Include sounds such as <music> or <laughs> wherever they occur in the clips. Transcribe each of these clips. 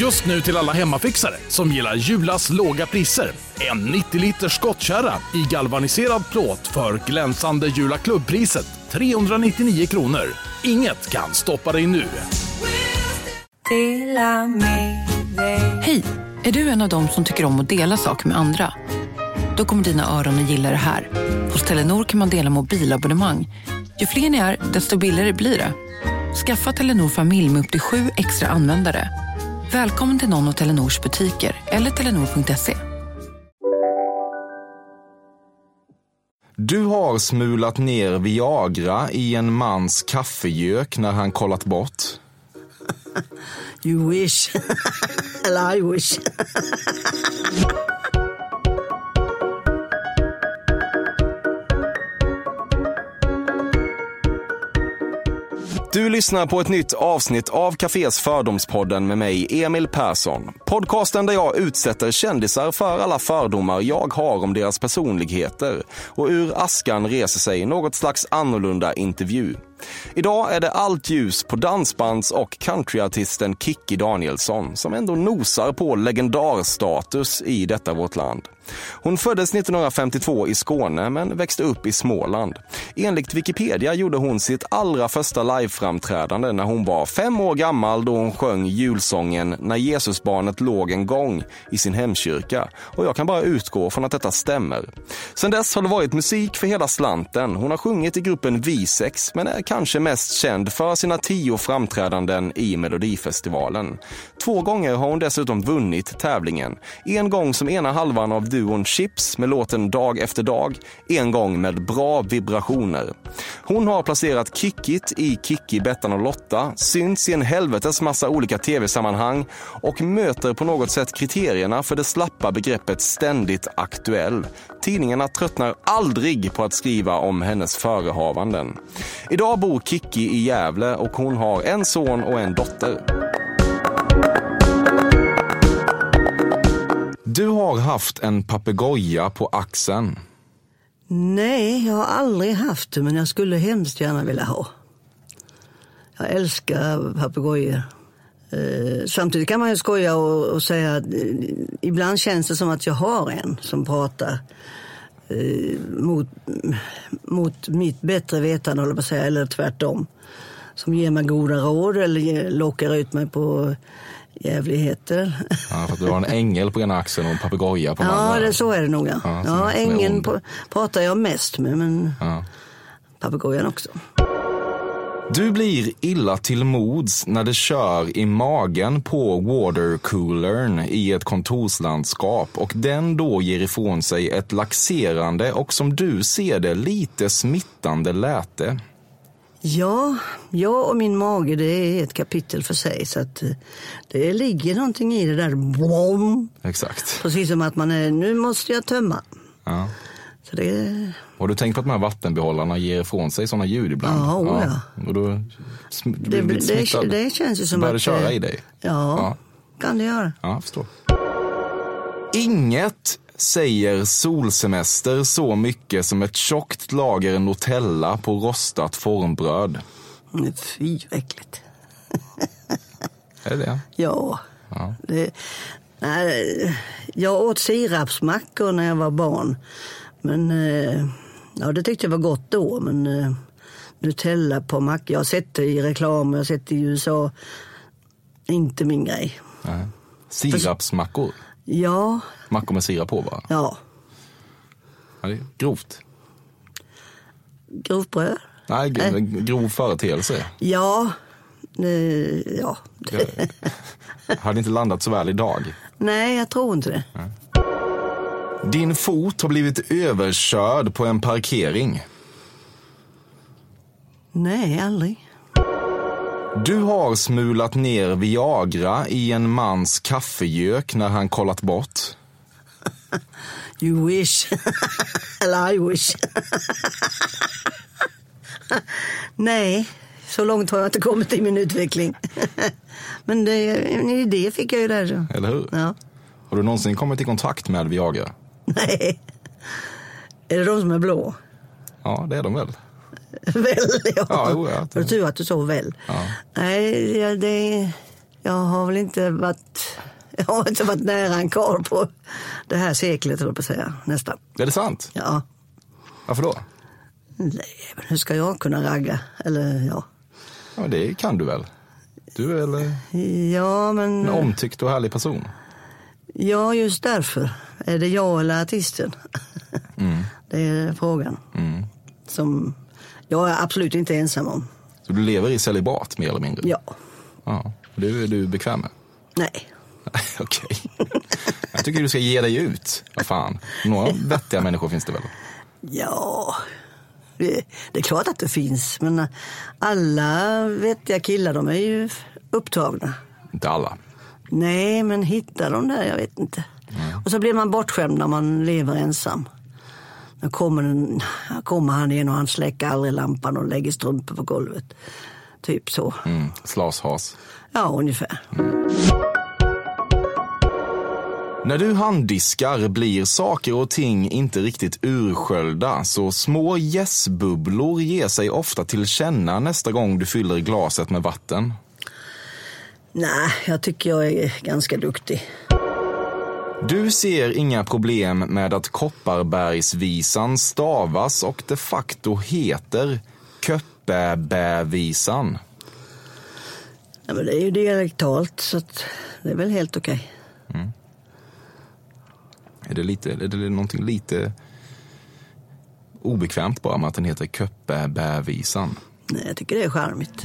Just nu till alla hemmafixare som gillar Julas låga priser. En 90 liters skottkärra i galvaniserad plåt för glänsande Jula klubbpriset 399 kronor. Inget kan stoppa dig nu. Hej! Är du en av dem som tycker om att dela saker med andra? Då kommer dina öron att gilla det här. Hos Telenor kan man dela mobilabonnemang. Ju fler ni är, desto billigare blir det. Skaffa Telenor familj med upp till sju extra användare. Välkommen till någon av Telenors butiker eller telenor.se. Du har smulat ner Viagra i en mans kaffegök när han kollat bort. <laughs> You wish. <laughs> Eller I wish. <laughs> Du lyssnar på ett nytt avsnitt av Cafés Fördomspodden med mig, Emil Persson. Podcasten där jag utsätter kändisar för alla fördomar jag har om deras personligheter och ur askan reser sig något slags annorlunda intervju. Idag är det allt ljus på dansbands och countryartisten Kikki Danielsson som ändå nosar på legendarstatus i detta vårt land. Hon föddes 1952 i Skåne men växte upp i Småland. Enligt Wikipedia gjorde hon sitt allra första liveframträdande när hon var fem år gammal då hon sjöng julsången När Jesusbarnet låg en gång i sin hemkyrka. Och jag kan bara utgå från att detta stämmer. Sedan dess har det varit musik för hela slanten. Hon har sjungit i gruppen Visex men är kanske mest känd för sina tio framträdanden i Melodifestivalen. Två gånger har hon dessutom vunnit tävlingen. En gång som ena halvan av duon Chips med låten Dag efter dag, en gång med bra vibrationer. Hon har placerat Kickit i Kikki, Bettan och Lotta, syns i en helvetes massa olika tv-sammanhang och möter på något sätt kriterierna för det slappa begreppet ständigt aktuell. Tidningarna tröttnar aldrig på att skriva om hennes förehavanden. Idag bor Kiki i Gävle och hon har en son och en dotter. Du har haft en papegoja på axeln. Nej, jag har aldrig haft det, men jag skulle hemskt gärna vilja ha. Jag älskar papegojor. Eh, samtidigt kan man ju skoja och, och säga att eh, ibland känns det som att jag har en som pratar mot, mot mitt bättre vetande, håller jag på att säga, eller tvärtom. Som ger mig goda råd eller lockar ut mig på jävligheter. Ja, för att du har en ängel på ena axeln och en papegoja på den Ja, andra. det, så är det nog. Ja, Ja, ja, ängeln pratar jag mest med, men Ja. papegojan också. Du blir illa till mods när det kör i magen på watercoolern i ett kontorslandskap och den då ger ifrån sig ett laxerande och som du ser det lite smittande läte. Ja, jag och min mage det är ett kapitel för sig. Så att eh, det ligger någonting i det där. Blom. Exakt. Precis som att man är, nu måste jag tömma. Ja. Det, Har du tänkt på att de här vattenbehållarna ger ifrån sig sådana ljud ibland? Ja, oh ja. Och då det, blir det, det, känns ju som att... det köra eh, i dig? Ja, Ja. kan det göra. Ja, jag förstår. Inget säger solsemester så mycket som ett tjockt lager Nutella på rostat formbröd. Fy, äckligt. Är det det? Ja. Ja. Det, nej, jag åt sirapsmackor när jag var barn. Men eh, ja, det tyckte jag var gott då. Men eh, Nutella på mackor, jag har sett det i reklam, jag har sett det i USA. Inte min grej. Nej. Sirapsmackor. Ja, Mackor med sirap på va? ja. Ja, det är grovt. Grovbröd? Nej, g- Nej. grov företeelse. Ja. Eh, ja. Jag hade inte landat så väl idag. Nej, jag tror inte det. Din fot har blivit överkörd på en parkering. Nej, aldrig. Du har smulat ner Viagra i en mans kaffegök när han kollat bort. <laughs> You wish. <laughs> Eller I wish. <laughs> Nej, så långt har jag inte kommit i min utveckling. Men det, en idé fick jag ju där. Eller hur? Ja. Har du någonsin kommit i kontakt med Viagra? Nej. Är det de som är blå? Ja, det är de väl? Väl, ja. Ja, jo, ja. Det var tur att du sa väl. Ja. Nej, det, jag har väl inte varit, jag har inte varit nära en karl på det här seklet, höll jag på att säga. Nästan. Är det sant? Ja. Varför då? Nej, men hur ska jag kunna ragga? Eller ja. Ja, det kan du väl? Du är väl Ja, men... en omtyckt och härlig person? Ja, just därför. Är det jag eller artisten? <laughs> Det är frågan. Som jag är absolut inte ensam om. Så du lever i celibat mer eller mindre? Ja. ja. Det är du bekväm med? Nej. <laughs> Okej. Jag tycker du ska ge dig ut. Vad fan. Några vettiga människor finns det väl? Ja, det, det är klart att det finns. Men alla vettiga killar, de är ju upptagna. Inte alla. Nej, men hitta dem där, jag vet inte. Och så blir man bortskämd när man lever ensam. Då kommer, en, kommer han igen och han släcker aldrig lampan och lägger strumpor på golvet. Typ så. Mm. Slashas. Ja, ungefär. När du handdiskar blir saker och ting inte riktigt ursköljda så små gässbubblor ger sig ofta till känna nästa gång du fyller glaset med vatten. Nej, jag tycker jag är ganska duktig. Du ser inga problem med att Kopparbergsvisan stavas och de facto heter Köppebävisan. Ja, men det är ju dialektalt, så det är väl helt okej. Är det, lite, är det någonting lite obekvämt bara med att den heter Köppebävisan? Nej, jag tycker det är charmigt.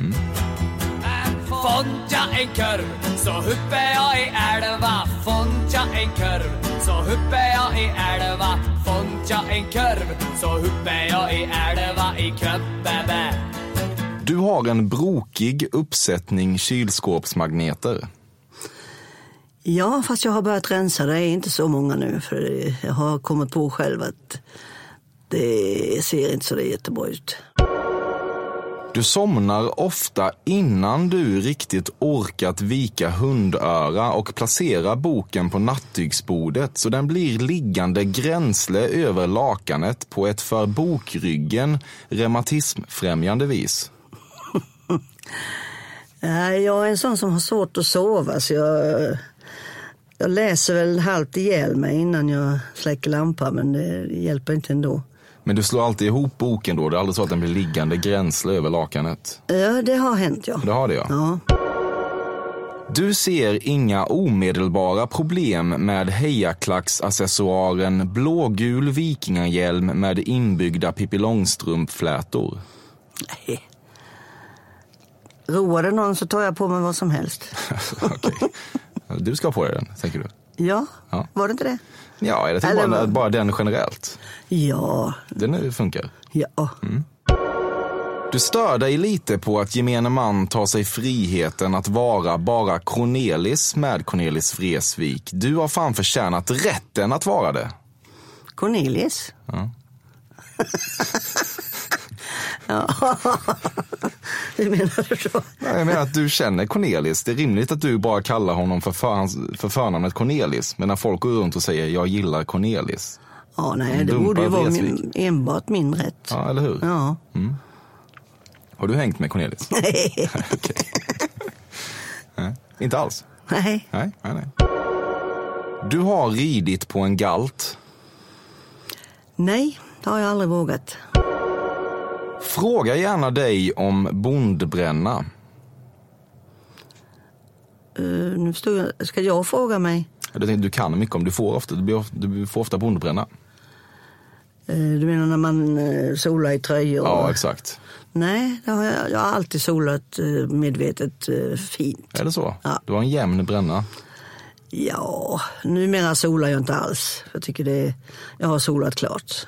Fått jag en kurv så huppar jag i älva Fått jag en kurv så huppar jag i älva Fått jag en kurv så huppar jag i älva i Köppebä Du har en brokig uppsättning kylskåpsmagneter. Ja, fast jag har börjat rensa. Det är inte så många nu. För jag har kommit på själv att det ser inte så jättebra ut. Du somnar ofta innan du riktigt orkat vika hundöra och placera boken på nattduksbordet så den blir liggande gränsle över lakanet på ett för bokryggen reumatismfrämjande vis. <laughs> Nej, Jag är en sån som har svårt att sova så jag, jag läser väl halvt ihjäl mig innan jag släcker lampan men det hjälper inte ändå. Men du slår alltid ihop boken då? Det är aldrig så att den blir liggande gränsle över lakanet? Ja, det har hänt ja. Det har det ja. Ja, Du ser inga omedelbara problem med hejaklacksaccessoaren blågul vikingahjälm med inbyggda Pippi Långstrump-flätor. nej. Roar det någon så tar jag på mig vad som helst. <laughs> Okej. Du ska ha på dig den, tänker du? Ja, Ja. var det inte det? Ja, jag Eller bara, bara den generellt. Ja, Den funkar. ja. Du stör dig lite på att gemene man tar sig friheten att vara bara Cornelis med Cornelis Vreeswijk. Du har fan förtjänat rätten att vara det. Cornelis? Ja. <laughs> Hur <laughs> menar du så? Nej, Jag menar att du känner Cornelis. Det är rimligt att du bara kallar honom för, för, för förnamnet Cornelis. Men när folk går runt och säger jag gillar Cornelis. Ja, nej, det Dumpar borde ju vara min, enbart min rätt. Ja, eller hur? Ja. Har du hängt med Cornelis? <laughs> Nej. <laughs> Nej, Inte alls? nej. Nej, nej, nej. Du har ridit på en galt. Nej, det har jag aldrig vågat. Fråga gärna dig om bondbränna. Uh, nu förstod jag. Ska jag fråga mig? Jag tänkte, Du kan mycket om, du får ofta, du blir du får ofta bondbränna. Uh, du menar när man uh, solar i tröjor? Ja, exakt. Nej, har jag, jag har alltid solat medvetet fint. Är det så? Ja. Du har en jämn bränna. Ja, numera solar jag inte alls. Jag tycker det, jag har solat klart.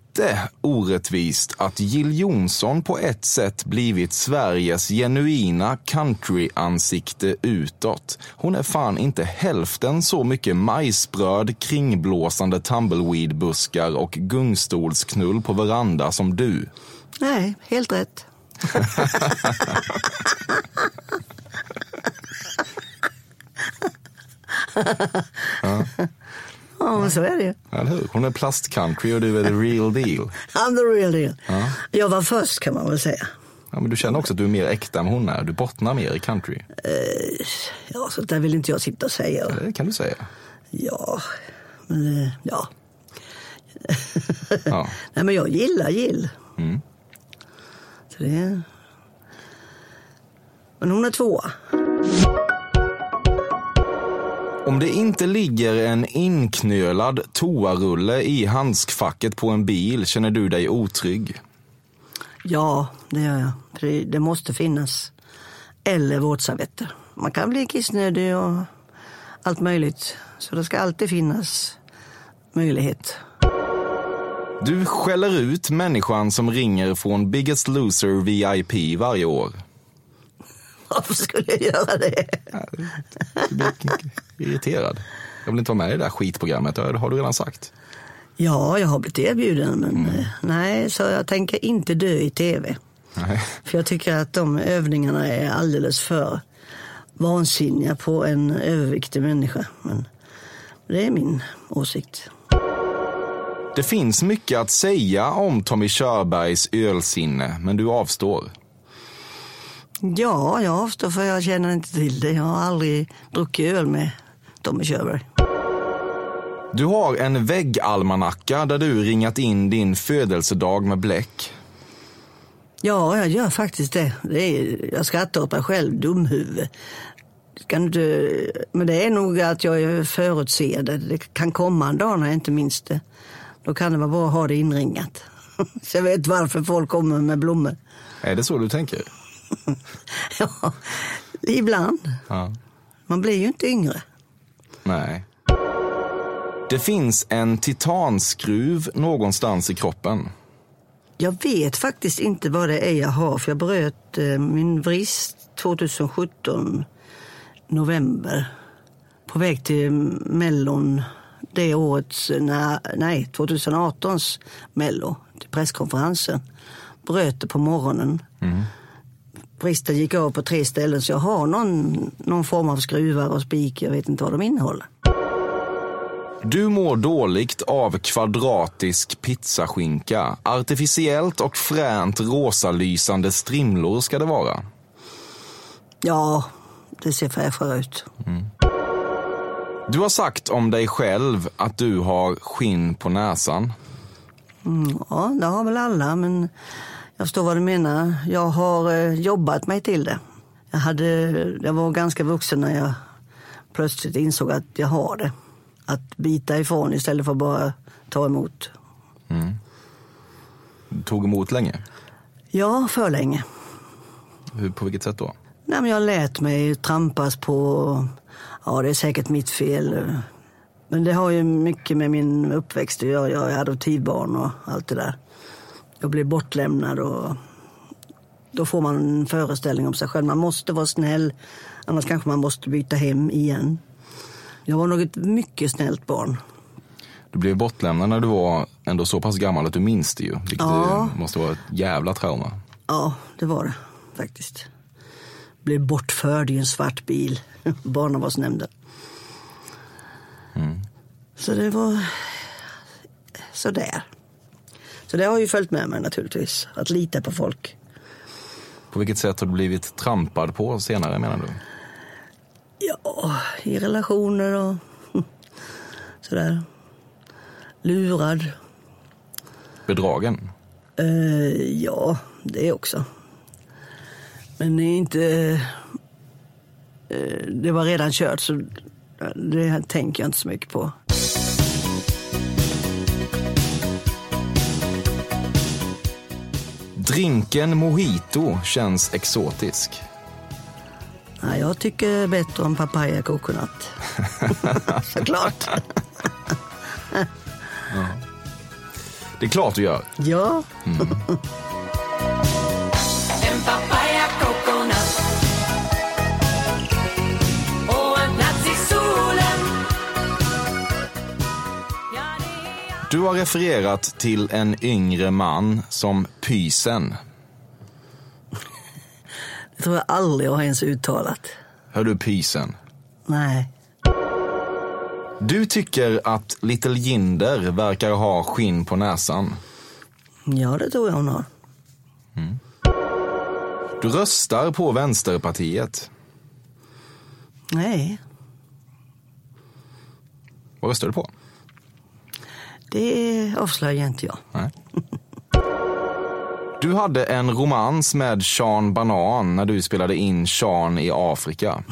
orättvist att Jill Johnson på ett sätt blivit Sveriges genuina country-ansikte utåt. Hon är fan inte hälften så mycket majsbröd, kringblåsande tumbleweedbuskar och gungstolsknull på veranda som du. Nej, helt rätt. <laughs> <laughs> ja. så är det ju. Eller hur? Hon är plastcountry och du är the real deal. <laughs> I'm the real deal. Jag var först kan man väl säga. Ja, men du känner också att du är mer äkta än hon är. Du bottnar mer i country. Ja, så där vill inte jag sitta och säga. Det kan du säga. Ja, men eh, ja. Ja. <laughs> Nej, men jag gillar Jill. Så det... Men hon är tvåa. Om det inte ligger en inknölad toarulle i handskfacket på en bil känner du dig otrygg. Ja, det gör jag. För det, det måste finnas. Eller våtservetter. Man kan bli kissnödig och allt möjligt. Så det ska alltid finnas möjlighet. Du skäller ut människan som ringer från Biggest Loser VIP varje år. Varför skulle jag göra det? Du blir irriterad. Jag vill inte vara med i det där skitprogrammet, det har du redan sagt. Ja, jag har blivit erbjuden, men eh, nej, så jag tänker inte dö i tv. Nej. För jag tycker att de övningarna är alldeles för vansinniga på en överviktig människa. Men det är min åsikt. Det finns mycket att säga om Tommy Körbergs ölsinne, men du avstår. Ja, jag avstår för jag känner inte till det. Jag har aldrig druckit öl med Tommy Körberg. Du har en väggalmanacka där du ringat in din födelsedag med bläck. Ja, jag gör faktiskt det. det är, jag skrattar åt mig själv, dumhuvud. Kan du, men det är nog att jag är förutseende. Det kan komma en dag när jag inte minns det. Då kan det vara bra att ha det inringat. <laughs> Så jag vet varför folk kommer med blommor. Är det så du tänker? Ja, ibland. Ja. Man blir ju inte yngre. Nej. Det finns en titanskruv någonstans i kroppen. Jag vet faktiskt inte vad det är jag har, för jag bröt eh, min vrist 2017, november. På väg till Mellon det årets, nej, nej 2018s Mello, till presskonferensen. Bröt det på morgonen. Bristen gick av på tre ställen, så jag har någon, någon form av skruvar och spik, jag vet inte vad de innehåller. Du mår dåligt av kvadratisk pizzaskinka. Artificiellt och fränt rosalysande strimlor ska det vara. Ja, det ser fräschare ut. Du har sagt om dig själv att du har skinn på näsan. Ja, det har väl alla, men jag förstår vad du menar. Jag har eh, jobbat mig till det. Jag, hade, jag var ganska vuxen när jag plötsligt insåg att jag har det. Att bita ifrån istället för bara ta emot. Du tog emot länge. Ja, för länge. Hur, på vilket sätt då? Nej, men jag lät mig trampas på. Ja, det är säkert mitt fel. Men det har ju mycket med min uppväxt att göra. Jag är adoptivbarn och allt det där. Jag blev bortlämnad och då får man en föreställning om sig själv. Man måste vara snäll, annars kanske man måste byta hem igen. Jag var nog ett mycket snällt barn. Du blev bortlämnad när du var ändå så pass gammal att du minns det ju. Vilket Ja. måste vara ett jävla trauma. Ja, det var det faktiskt. Blev bortförd i en svart bil, <laughs> barnavårdsnämnden. Så det var sådär. Så det har ju följt med mig naturligtvis, att lita på folk. På vilket sätt har du blivit trampad på senare menar du? Ja, i relationer och <laughs> sådär. Lurad. Bedragen? Eh, ja, det också. Men det är inte... eh, Det var redan kört så det tänker jag inte så mycket på. Drinken mojito känns exotisk. Ja, jag tycker bättre om papaya coconut. <laughs> Såklart. Det är klart du gör. Ja, Ja, är Du har refererat till en yngre man som pysen. det tror jag aldrig jag har ens uttalat. Hör du pysen? Nej. Du tycker att Little Jinder verkar ha skinn på näsan. Ja, det tror jag hon har. Du röstar på Vänsterpartiet. Nej, Vad röstar du på? det avslöjar inte jag. Nej. <laughs> Du hade en romans med Sean Banan när du spelade in Sean i Afrika.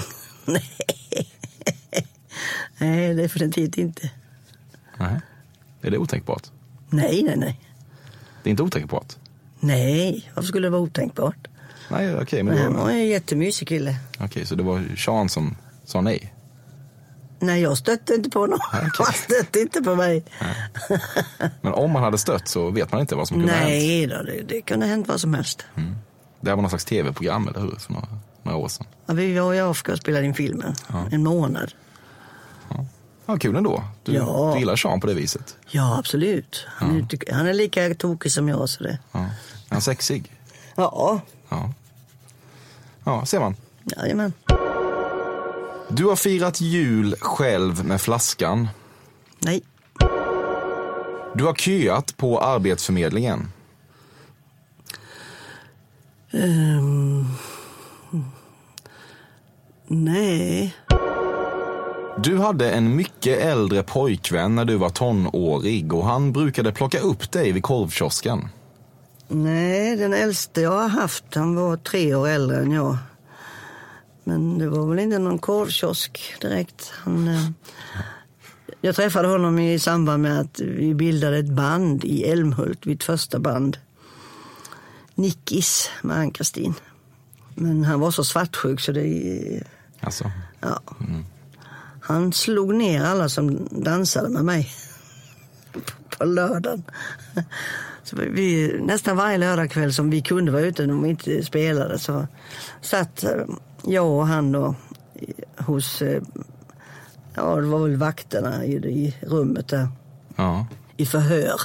<laughs> Nej, definitivt inte. Nej. Är det otänkbart? Nej, nej, nej. Det är inte otänkbart? Nej, varför skulle det vara otänkbart? Nej, okej. men Men det han var, en jättemysig kille. okej, så det var Sean som sa nej? Nej, jag stötte inte på honom. okej. Han stötte inte på mig. Men om man hade stött så vet man inte vad som kunde ha hänt. Nej då, det, det kunde ha hänt vad som helst. Det här var någon slags tv-program, eller hur? För några, några år sedan. Ja, vi var i Afrika och spelade in filmen. En månad. Ja, kul ändå. Du, Ja. du gillar Sean på det viset. Ja, absolut. Han, är, tyck- han är lika tokig som jag. Så det. Ja. Är han sexig? Ja, Ja. Ja, ser man. jajamän. Du har firat jul själv med flaskan. Nej, Du har köat på Arbetsförmedlingen. Ehm, nej. Du hade en mycket äldre pojkvän när du var tonårig och han brukade plocka upp dig vid korvkiosken. Nej, den äldste jag har haft, han var tre år äldre än jag. Men det var väl inte någon korvkiosk direkt. Han, eh, jag träffade honom i samband med att vi bildade ett band i Älmhult, mitt första band. Nickis med Ann-Kristin. Men han var så svartsjuk så det... Alltså, Ja. Han slog ner alla som dansade med mig på lördagen. Så vi, nästan varje lördagkväll som vi kunde vara ute när vi inte spelade så satt eh, jag och han då hos, eh, ja det var väl vakterna i, i rummet där, ja, i förhör.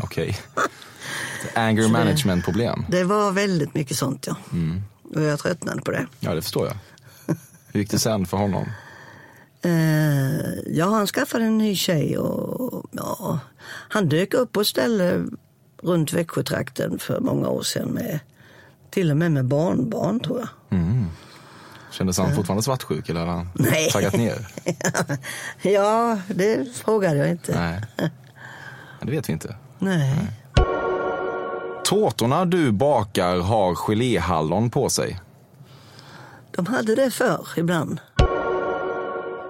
okej. Ett <laughs> Anger Så det- management-problem. Det var väldigt mycket sånt ja. Och jag tröttnade på det. Ja, det förstår jag. <laughs> Hur gick det sen för honom? Eh, ja, han skaffade en ny tjej och ja, han dök upp på ett ställe runt Växjötrakten för många år sedan med till och med med barnbarn tror jag. Kändes han fortfarande svartsjuk eller hade han Nej. taggat ner? <laughs> ja, det frågade jag inte. Nej. Ja, det vet vi inte. Nej. Tårtorna du bakar har geléhallon på sig. De hade det förr ibland.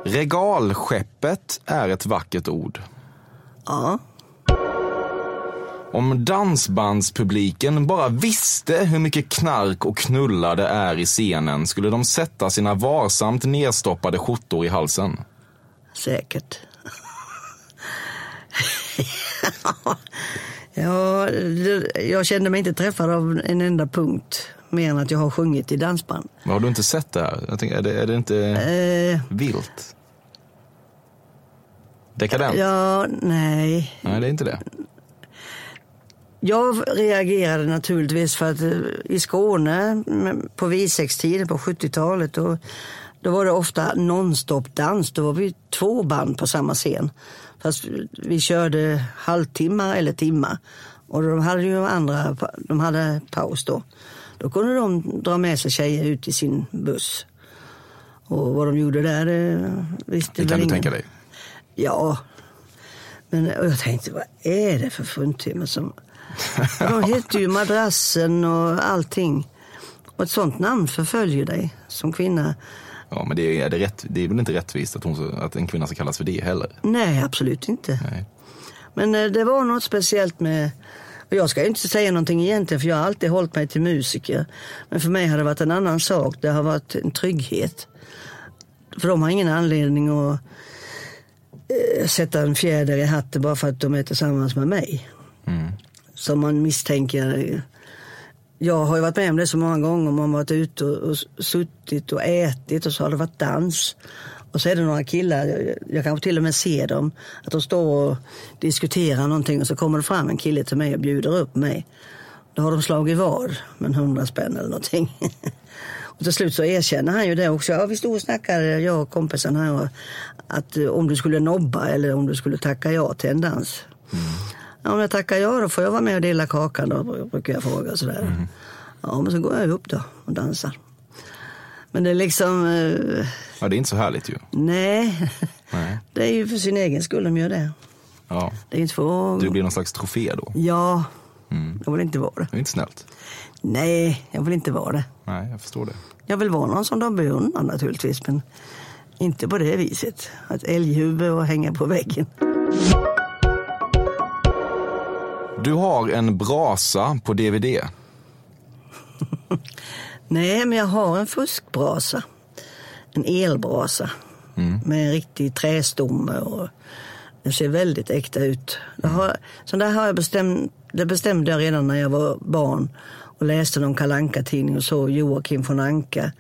Regalskeppet är ett vackert ord. Ja, Om dansbandspubliken bara visste hur mycket knark och knulla det är i scenen skulle de sätta sina varsamt nedstoppade skjortor i halsen. säkert. <laughs> ja, jag kände mig inte träffad av en enda punkt mer än att jag har sjungit i dansband. Men har du inte sett det här? Jag tänker, är, det, är det inte Eh, vilt? Dekadent? ja, nej. Nej, det är inte det. Jag reagerade naturligtvis för att eh, i Skåne mm, på V6-tiden på 70-talet då, då var det ofta nonstop-dans. Då var vi två band på samma scen. Fast vi körde halvtimmar eller timmar. Och de hade ju andra, de hade paus då. Då kunde de dra med sig tjejer ut i sin buss. Och vad de gjorde där, det visste Det kan du ingen. tänka dig. Ja. Men jag tänkte, vad är det för fruntimmer som... De hette ju madrassen och allting. Och ett sånt namn förföljer dig som kvinna. Ja, men det är, det, rätt, det är väl inte rättvist att, hon, att en kvinna ska kallas för det heller? Nej, absolut inte. Nej. Men eh, det var något speciellt med... Och jag ska ju inte säga någonting egentligen för jag har alltid hållit mig till musiker. Men för mig har det varit en annan sak. Det har varit en trygghet. För de har ingen anledning att eh, sätta en fjäder i hatten bara för att de är tillsammans med mig. Som man misstänker. Jag har ju varit med om det så många gånger. Man har varit ute och, och suttit och ätit och så har det varit dans. Och så är det några killar, jag, jag kanske till och med ser dem, att de står och diskuterar någonting och så kommer det fram en kille till mig och bjuder upp mig. Då har de slagit vad med en hundra spänn eller någonting. <laughs> Och till slut så erkänner han ju det också. Ja, vi stod och snackade, jag och kompisen här, att eh, om du skulle nobba eller om du skulle tacka ja till en dans. Mm. Ja, om jag tackar ja då får jag vara med och dela kakan då, brukar jag fråga sådär. Ja, men så går jag upp då och dansar. Men det är liksom, eh, Ja, det är inte så härligt ju. nej. Nej. <laughs> Det är ju för sin egen skull de gör det. Ja. Det är inte för Du blir någon slags trofé då. Ja, jag vill inte vara det. Det är inte snällt. Nej, jag vill inte vara det. Nej, jag förstår det. Jag vill vara någon som de beundrar naturligtvis, men inte på det viset. Ett älghuvud och hänga på väggen. Du har en brasa på DVD. <laughs> Nej, men jag har en fuskbrasa. En elbrasa. Med en riktig trästomme och den ser väldigt äkta ut. Det har, så där har jag bestämt, det bestämde jag redan när jag var barn och läste någon kalanka tidning och såg Joakim von Anka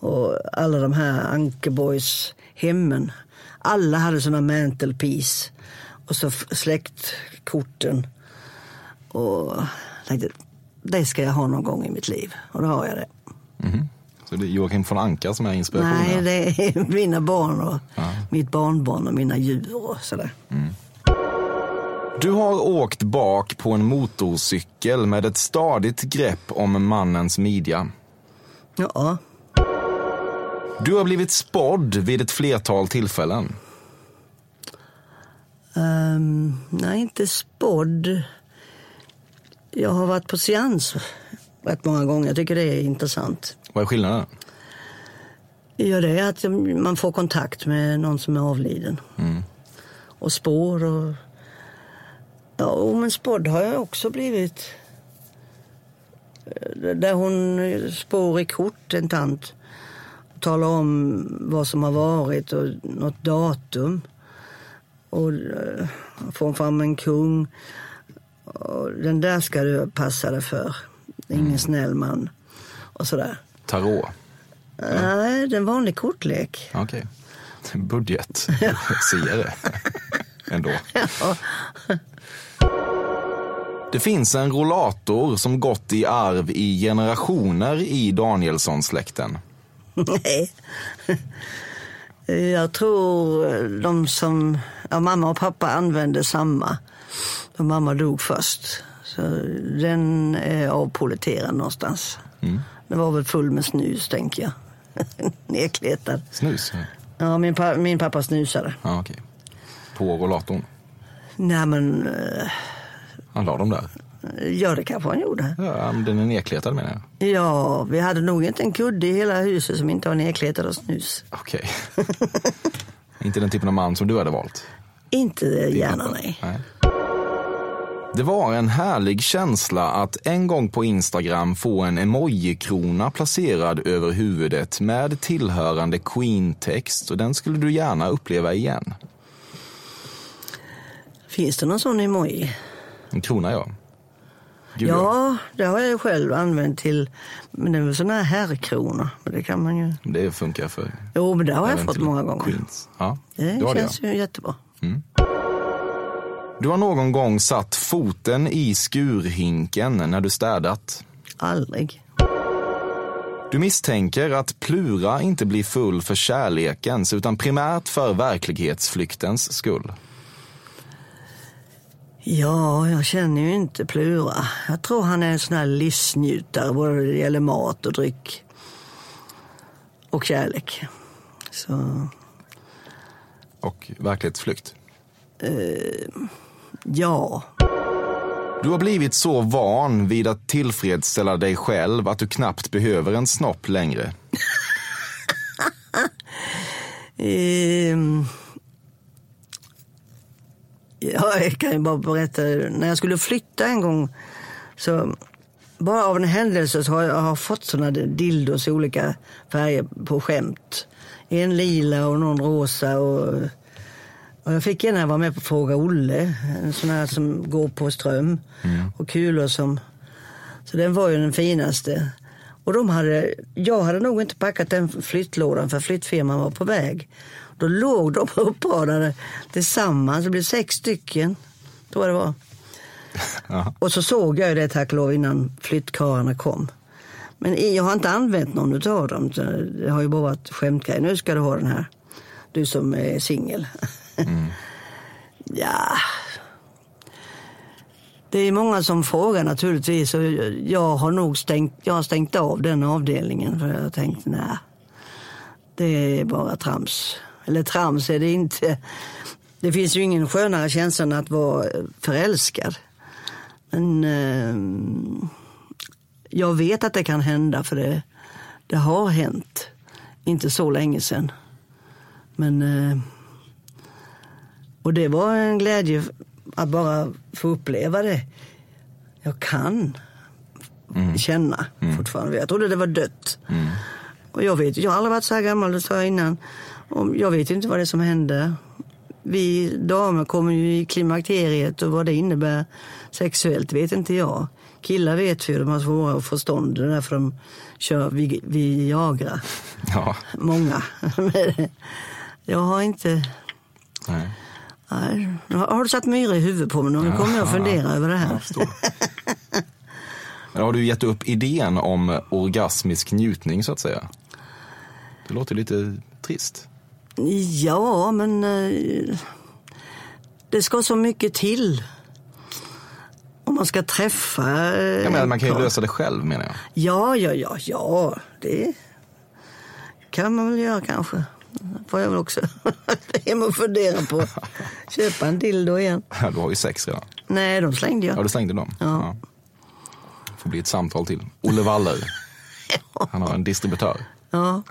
och alla de här Ankeboys hemmen. Alla hade såna mantelpiece och så släktkorten. Och tänkte, det ska jag ha någon gång i mitt liv. Och då har jag det. Så det är Joakim von Anka som är inspirationen. Nej, det är <laughs> mina barn och mitt barnbarn och mina djur och sådär. Du har åkt bak på en motorcykel med ett stadigt grepp om mannens midja. Ja, Du har blivit spådd vid ett flertal tillfällen. ehm, nej inte spådd. Jag har varit på seans rätt många gånger. Jag tycker det är intressant. Vad är skillnaden? Ja, det är att man får kontakt med någon som är avliden. Och spår och... Ja, och men spådd har jag också blivit. Eh, Där hon spår i kort, en tant. Och talar om vad som har varit och något datum. Och eh, får fram en kung. Och den där ska du passa dig för. Ingen snäll man. Och sådär. Tarot. Nej, det är en vanlig kortlek. Okej. Budget. <laughs> Siare. Ändå. Det finns en rollator som gått i arv i generationer i Danielsson-släkten. Nej. Jag tror de som, ja, mamma och pappa använde samma. För mamma dog först. Så den är avpoliterad någonstans. Det var väl full med snus, tänker jag. <laughs> Nedkletad. Snus? Ja, min, pa, min pappa snusade. Ja, okej. På rollatorn? Nej, men eh, Han la dem där? ja, det kanske han gjorde. Ja, men den är nedkletad menar jag. Ja, vi hade nog inte en kudde i hela huset som inte var nedkletad av snus. Okej. <laughs> Inte den typen av man som du hade valt? Inte gärna, nej. Nej. Det var en härlig känsla att en gång på Instagram få en emoji-krona placerad över huvudet med tillhörande Queen-text och den skulle du gärna uppleva igen. Finns det någon sån emoji? En krona, ja. Gud, Ja, det har jag själv använt till, men det är väl såna här herrkronor. Det kan man ju... Det funkar för Jo, men det har jag fått många gånger. Queens. Ja, Det du har det, känns ju jättebra. ja. Du har någon gång satt foten i skurhinken när du städat. Aldrig. Du misstänker att Plura inte blir full för kärlekens utan primärt för verklighetsflyktens skull. Ja, jag känner ju inte Plura. Jag tror han är en sån här livsnjutare, både när det gäller mat och dryck. Och kärlek. Så, Och verklighetsflykt. Ja. Du har blivit så van vid att tillfredsställa dig själv att du knappt behöver en snopp längre. <laughs> Ehm, ja, jag kan ju bara berätta. När jag skulle flytta en gång så bara av en händelse så har jag har fått såna dildos i olika färger på skämt. En lila och någon rosa. Och, och jag fick en när jag var med på Fråga Olle. En sån här som går på ström. Och kulor som... Så den var ju den finaste. Och de hade, jag hade nog inte packat den flyttlådan för flyttfirman var på väg. Då låg de <laughs> uppradade tillsammans. Det blev sex stycken, tror jag det var. <laughs> Och så såg jag ju det tack och lov innan flyttkarlarna kom. Men jag har inte använt någon av dem. Det har ju bara varit skämtgrej. Nu ska du ha den här. Du som är singel. <laughs> <laughs> ja. Det är många som frågar naturligtvis. Och jag har nog stängt, jag har stängt av den avdelningen. För jag tänkte, nej. Det är bara trams. Eller trams är det inte. Det finns ju ingen skönare känsla än att vara förälskad. Men eh, jag vet att det kan hända för det, det har hänt. Inte så länge sedan. Men... Eh, och det var en glädje att bara få uppleva det. Jag kan känna fortfarande. Jag trodde det var dött. Och jag vet jag har aldrig varit så här gammal, det sa jag innan. Och jag vet inte vad det är som händer. Vi damer kommer ju i klimakteriet och vad det innebär sexuellt vet inte jag. Killar vet ju, de har svårare att förstånd. Det är därför de kör vi, Viagra. Ja, Många. <laughs> Jag har inte... nej. Nej. Nu Har du satt myra i huvudet på mig nu? Kommer jag att fundera över det här. Men har du gett upp idén om orgasmisk njutning så att säga? Det låter lite trist. Ja, men eh, det ska så mycket till. Om man ska träffa... eh, Ja, men man kan ju karl. lösa det själv menar jag. Ja, ja, ja, ja. Det kan man väl göra kanske. Får jag väl också <laughs> hem och fundera på. Köpa en dildo igen. Ja, Du har ju sex redan. Nej, de slängde jag. Ja, du slängde dem? Ja. Får bli ett samtal till. Olle Waller. <laughs> Han har en distributör. Ja.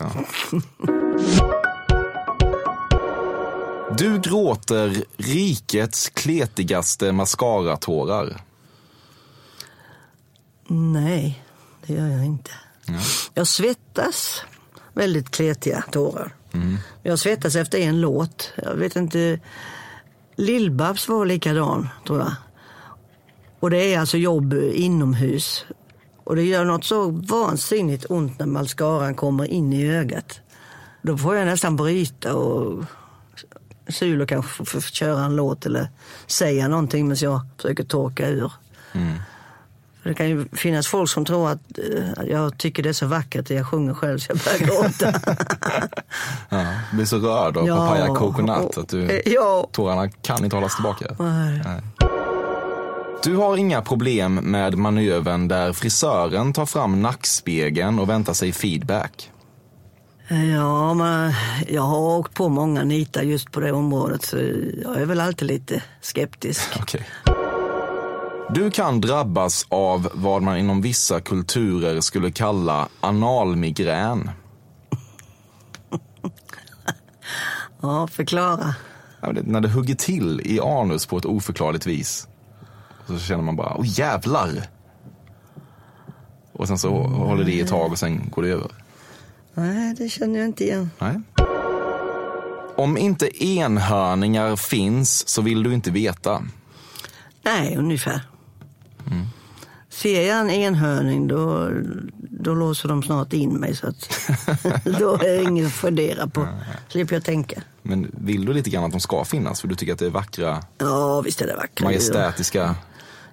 Du gråter rikets kletigaste mascaratårar. Nej, det gör jag inte. Jag svettas väldigt kletiga tårar. Mm. Jag svettas efter en låt. Jag vet inte. Lill-Babs var likadan, tror jag. Och det är alltså jobb inomhus. Och det gör något så vansinnigt ont när mascaran kommer in i ögat. Då får jag nästan bryta och Sulo kanske får- köra en låt eller säga någonting medan jag försöker torka ur. Mm. Det kan ju finnas folk som tror att eh, jag tycker det är så vackert att jag sjunger själv så jag börjar gråta. <laughs> Ja, blir så rörd av Ja. Papaya Coconut att du, Eh, ja. tårarna kan inte hållas tillbaka. Nej. Du har inga problem med manövern där frisören tar fram nackspegeln och väntar sig feedback. Ja, men jag har åkt på många nitar just på det området så jag är väl alltid lite skeptisk. <laughs> Okej. Du kan drabbas av vad man inom vissa kulturer skulle kalla analmigrän. <laughs> Ja, förklara. När det hugger till i anus på ett oförklarligt vis. Så känner man bara, åh jävlar! Och sen så håller det i ett tag och sen går det över. Nej, det känner jag inte igen. Nej. Om inte enhörningar finns så vill du inte veta. Nej, ungefär. Ser jag en enhörning då, då låser de snart in mig. Så att, <laughs> då är det inget att fundera på. Slipper jag tänka. Men vill du lite grann att de ska finnas? För du tycker att det är vackra, Ja, visst är det vackert. majestätiska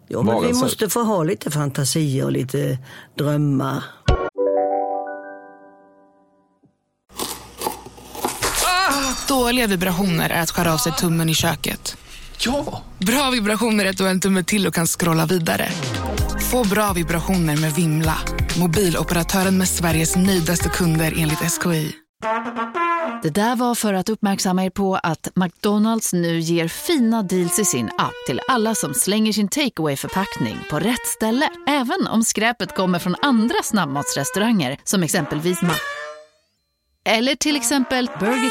Ja, men vi måste få ha lite fantasier och lite drömmar. Dåliga vibrationer är att skära av sig tummen i köket. Ja! Bra vibrationer är att du har en tumme till och kan scrolla vidare. Få bra vibrationer med Vimla. Mobiloperatören med Sveriges nöjdaste kunder enligt SKI. Det där var för att uppmärksamma er på att McDonalds nu ger fina deals i sin app till alla som slänger sin takeaway förpackning på rätt ställe. Även om skräpet kommer från andra snabbmatsrestauranger som exempelvis Ma... Eller till exempel Burger...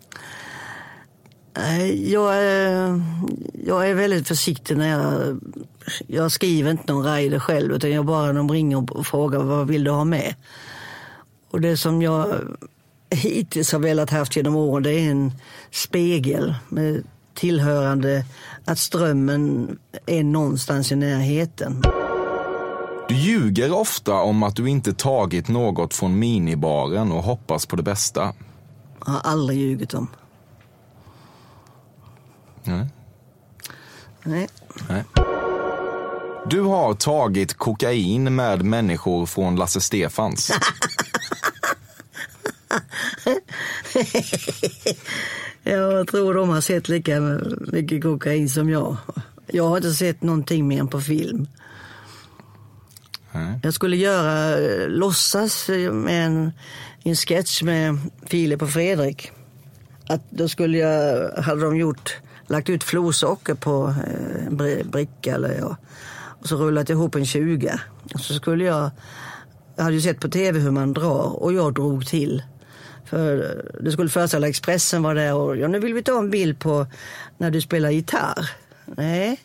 Jag är, jag är väldigt försiktig när jag... Jag skriver inte någon rider själv utan jag bara de ringer och frågar vad vill du ha med. Och det som jag hittills har velat haft genom åren det är en spegel med tillhörande att strömmen är någonstans i närheten. Du ljuger ofta om att du inte tagit något från minibaren och hoppas på det bästa. Jag har aldrig ljugit om. Nej. Nej. Nej. Du har tagit kokain med människor från Lasse Stefans. <laughs> Jag tror de har sett lika mycket kokain som jag. Jag har inte sett någonting mer än på film. Nej. Jag skulle göra, eh, låtsas med en, en sketch med Filip och Fredrik. Att då skulle jag, hade de gjort, lagt ut florsocker på eh, en bri- bricka eller ja. Och så rullat ihop en 20. Och så skulle jag, jag hade ju sett på tv hur man drar och jag drog till. För eh, det skulle föreställa Expressen var där och ja, nu vill vi ta en bild på när du spelar gitarr. Nej,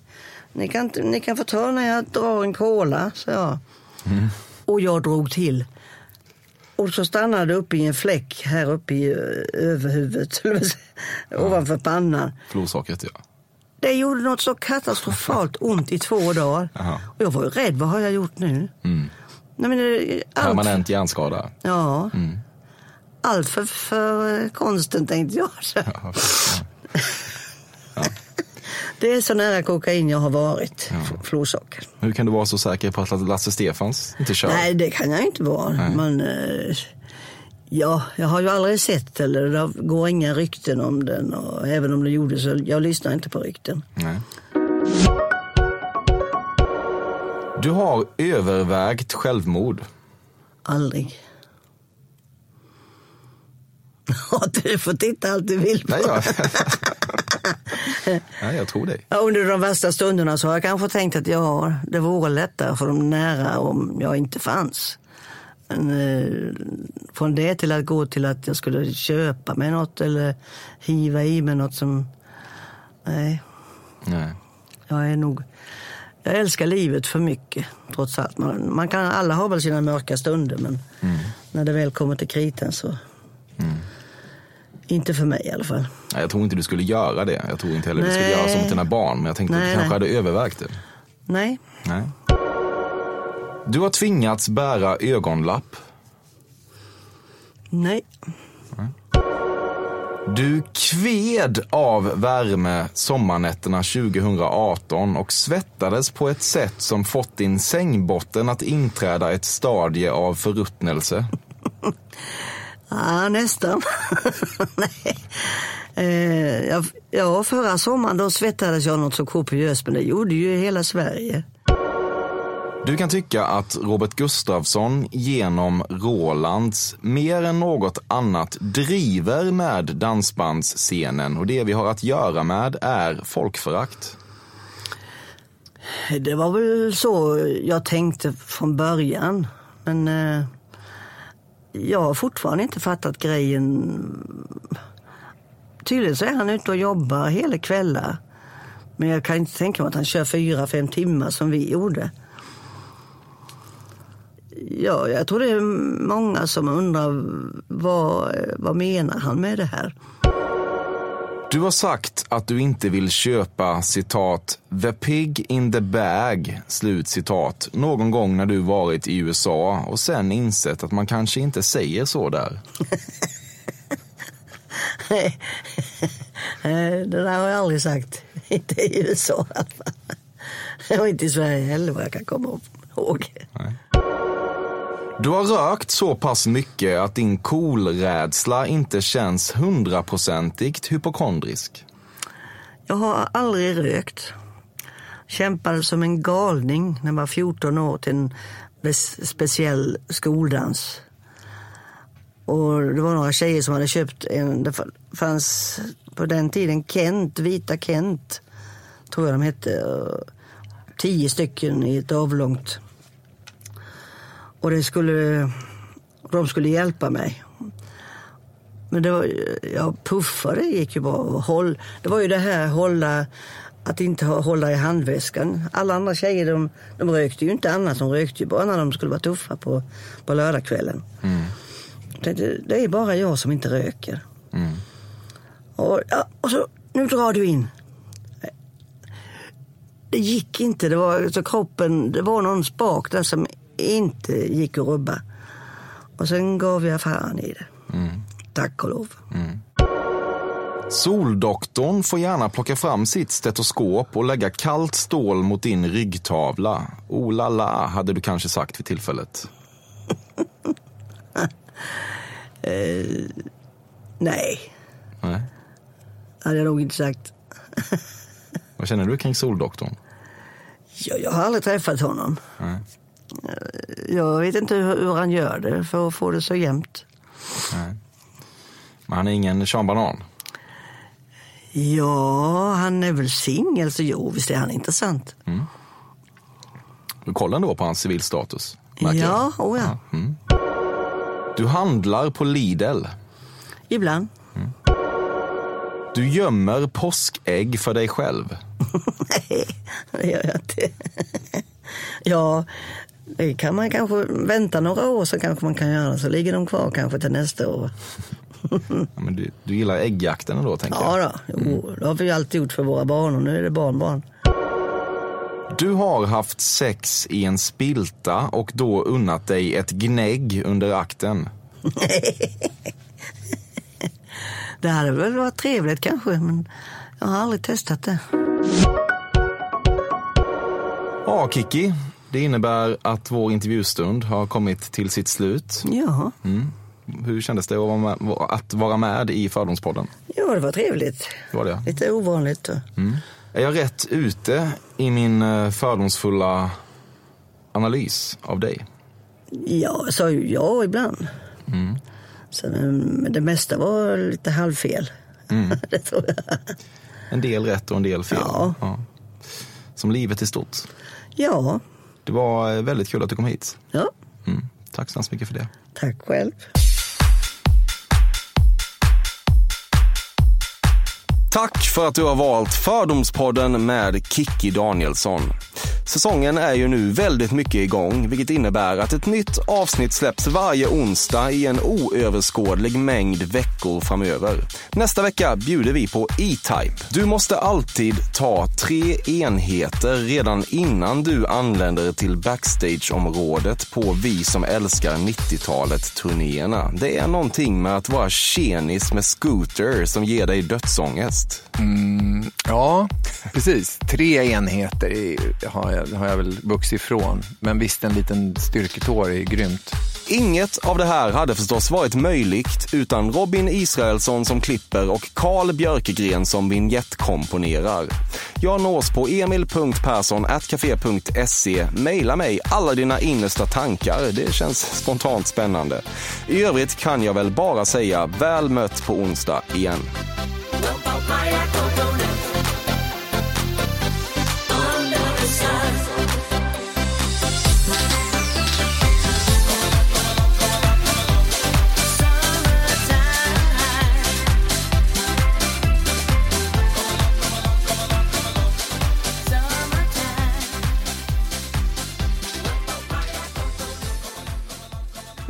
ni kan, ni kan få ta när jag drar en cola, sa jag. Och jag drog till. Och så stannade det uppe i en fläck här uppe i ö, överhuvudet, <laughs> jag, ovanför pannan. Florsockret, ja. Det gjorde något så katastrofalt <laughs> ont i två dagar. Och jag var ju rädd, vad har jag gjort nu? Nej, men det, allt, Permanent hjärnskada. Ja. Allt för, för eh, konsten tänkte jag. <laughs> Så. Det är så nära kokain jag har varit, ja. florsocker. Hur kan du vara så säker på att Lasse Stefans inte kör? Nej, det kan jag inte vara. Men, eh, ja, jag har ju aldrig sett eller det går inga rykten om den. Och även om det gjorde så jag lyssnar inte på rykten. Nej. Du har övervägt självmord. Aldrig. <laughs> du får titta allt du vill på. Nej, jag... <laughs> <laughs> Nej, jag tror dig. Under de värsta stunderna så har jag kanske tänkt att ja, det vore lättare för de nära om jag inte fanns. Men, eh, från det till att gå till att jag skulle köpa mig något eller hiva i mig något som... Nej, Nej. jag är nog... Jag älskar livet för mycket, trots allt. Man, man kan, alla har väl sina mörka stunder, men när det väl kommer till kritan så... Inte för mig i alla fall. Nej, Jag tror inte du skulle göra det. Jag tror inte heller du skulle Nej. göra som mot dina barn. Men jag tänkte att Nej, du kanske nej. hade övervägt det. Nej, Nej. Du har tvingats bära ögonlapp. nej. Du kved av värme sommarnätterna 2018 och svettades på ett sätt som fått din sängbotten att inträda ett stadie av förruttnelse. <laughs> Ja, nästan. <laughs> Nej. Eh, ja, förra sommaren då svettades jag något så kopiöst, men det gjorde ju hela Sverige. Du kan tycka att Robert Gustafsson genom Rolands mer än något annat driver med dansbandsscenen och det vi har att göra med är folkförakt. Det var väl så jag tänkte från början. Men eh, jag har fortfarande inte fattat grejen. Tydligen så är han ute och jobbar hela kvällar. Men jag kan inte tänka mig att han kör fyra, fem timmar som vi gjorde. Ja, jag tror det är många som undrar vad, vad menar han med det här? Du har sagt att du inte vill köpa citat “the pig in the bag” slut citat någon gång när du varit i USA och sen insett att man kanske inte säger så där. <laughs> Nej, det där har jag aldrig sagt. <laughs> Inte i USA i alla <laughs> fall. Och inte i Sverige heller vad jag kan komma ihåg. Du har rökt så pass mycket att din kolrädsla inte känns hundraprocentigt hypokondrisk. Jag har aldrig rökt. Kämpade som en galning när jag var 14 år till en speciell skoldans. Och det var några tjejer som hade köpt en, det fanns på den tiden Kent, vita Kent, tror jag de hette. och Tio stycken i ett avlångt. Och det skulle, de skulle hjälpa mig. Men det var, ja, puffar det gick ju bra. Håll, det var ju det här hålla, att inte hålla i handväskan. Alla andra tjejer de, de rökte ju inte annat. De rökte ju bara när de skulle vara tuffa på, på lördagskvällen. Det, det, det är bara jag som inte röker. Och, ja, och så, nu drar du in. Det gick inte. Det var, så kroppen, det var någon spak där som inte gick att rubba. Och sen gav jag fan i det. Tack och lov. Soldoktorn får gärna plocka fram sitt stetoskop och lägga kallt stål mot din ryggtavla. Oh la la, hade du kanske sagt vid tillfället. <laughs> Nej, Nej. hade jag nog inte sagt. Vad känner du kring soldoktorn? Jag, jag har aldrig träffat honom. Nej. Jag vet inte hur, hur han gör det för att få det så jämnt. Men han är ingen Sean Banan. Ja, han är väl singel, så jo, visst är han intressant. Du kollar ändå på hans civilstatus. Ja, oh ja. Du handlar på Lidl. Ibland. Du gömmer påskägg för dig själv. <laughs> Nej, det gör jag inte. <laughs> ja, det kan man kanske vänta några år så kanske man kan göra. Så ligger de kvar kanske till nästa år. <laughs> Ja, men du, du gillar äggjakten ändå, tänker jag. Ja då, jo, det har vi alltid gjort för våra barn och nu är det barnbarn. Du har haft sex i en spilta och då unnat dig ett gnägg under akten. <laughs> Det hade väl varit trevligt kanske, men jag har aldrig testat det. Ja, Kiki. Det innebär att vår intervjustund har kommit till sitt slut. Ja, Hur kändes det att vara med, att vara med i Fördomspodden? ja det var trevligt. Det var det. Lite ovanligt. och- Är jag rätt ute i min eh, fördomsfulla analys av dig? Ja, sa ju ja ibland. Så, men det mesta var lite halvfel. <laughs> det tror jag. En del rätt och en del fel. Ja. Som livet i stort. Ja, Det var eh, väldigt kul att du kom hit. ja. Mm. Tack så hemskt mycket för det. Tack själv. Tack för att du har valt Fördomspodden med Kikki Danielsson. Säsongen är ju nu väldigt mycket igång, vilket innebär att ett nytt avsnitt släpps varje onsdag i en oöverskådlig mängd veckor framöver. Nästa vecka bjuder vi på E-Type. Du måste alltid ta tre enheter redan innan du anländer till backstageområdet på Vi som älskar 90-talet-turnéerna. Det är någonting med att vara tjenis med scooter som ger dig dödsångest. Mm, ja, precis. Tre enheter har jag, har jag väl vuxit ifrån. Men visst, en liten styrketår är grymt. Inget av det här hade förstås varit möjligt utan Robin Israelsson som klipper och Karl Björkegren som vignettkomponerar. Jag nås på emil.perssonatcafe.se. Maila mig alla dina innersta tankar. Det känns spontant spännande. I övrigt kan jag väl bara säga väl mött på onsdag igen.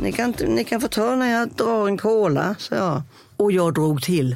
Ni kan, ni kan få ta när jag drar en cola, sa jag. Och jag drog till.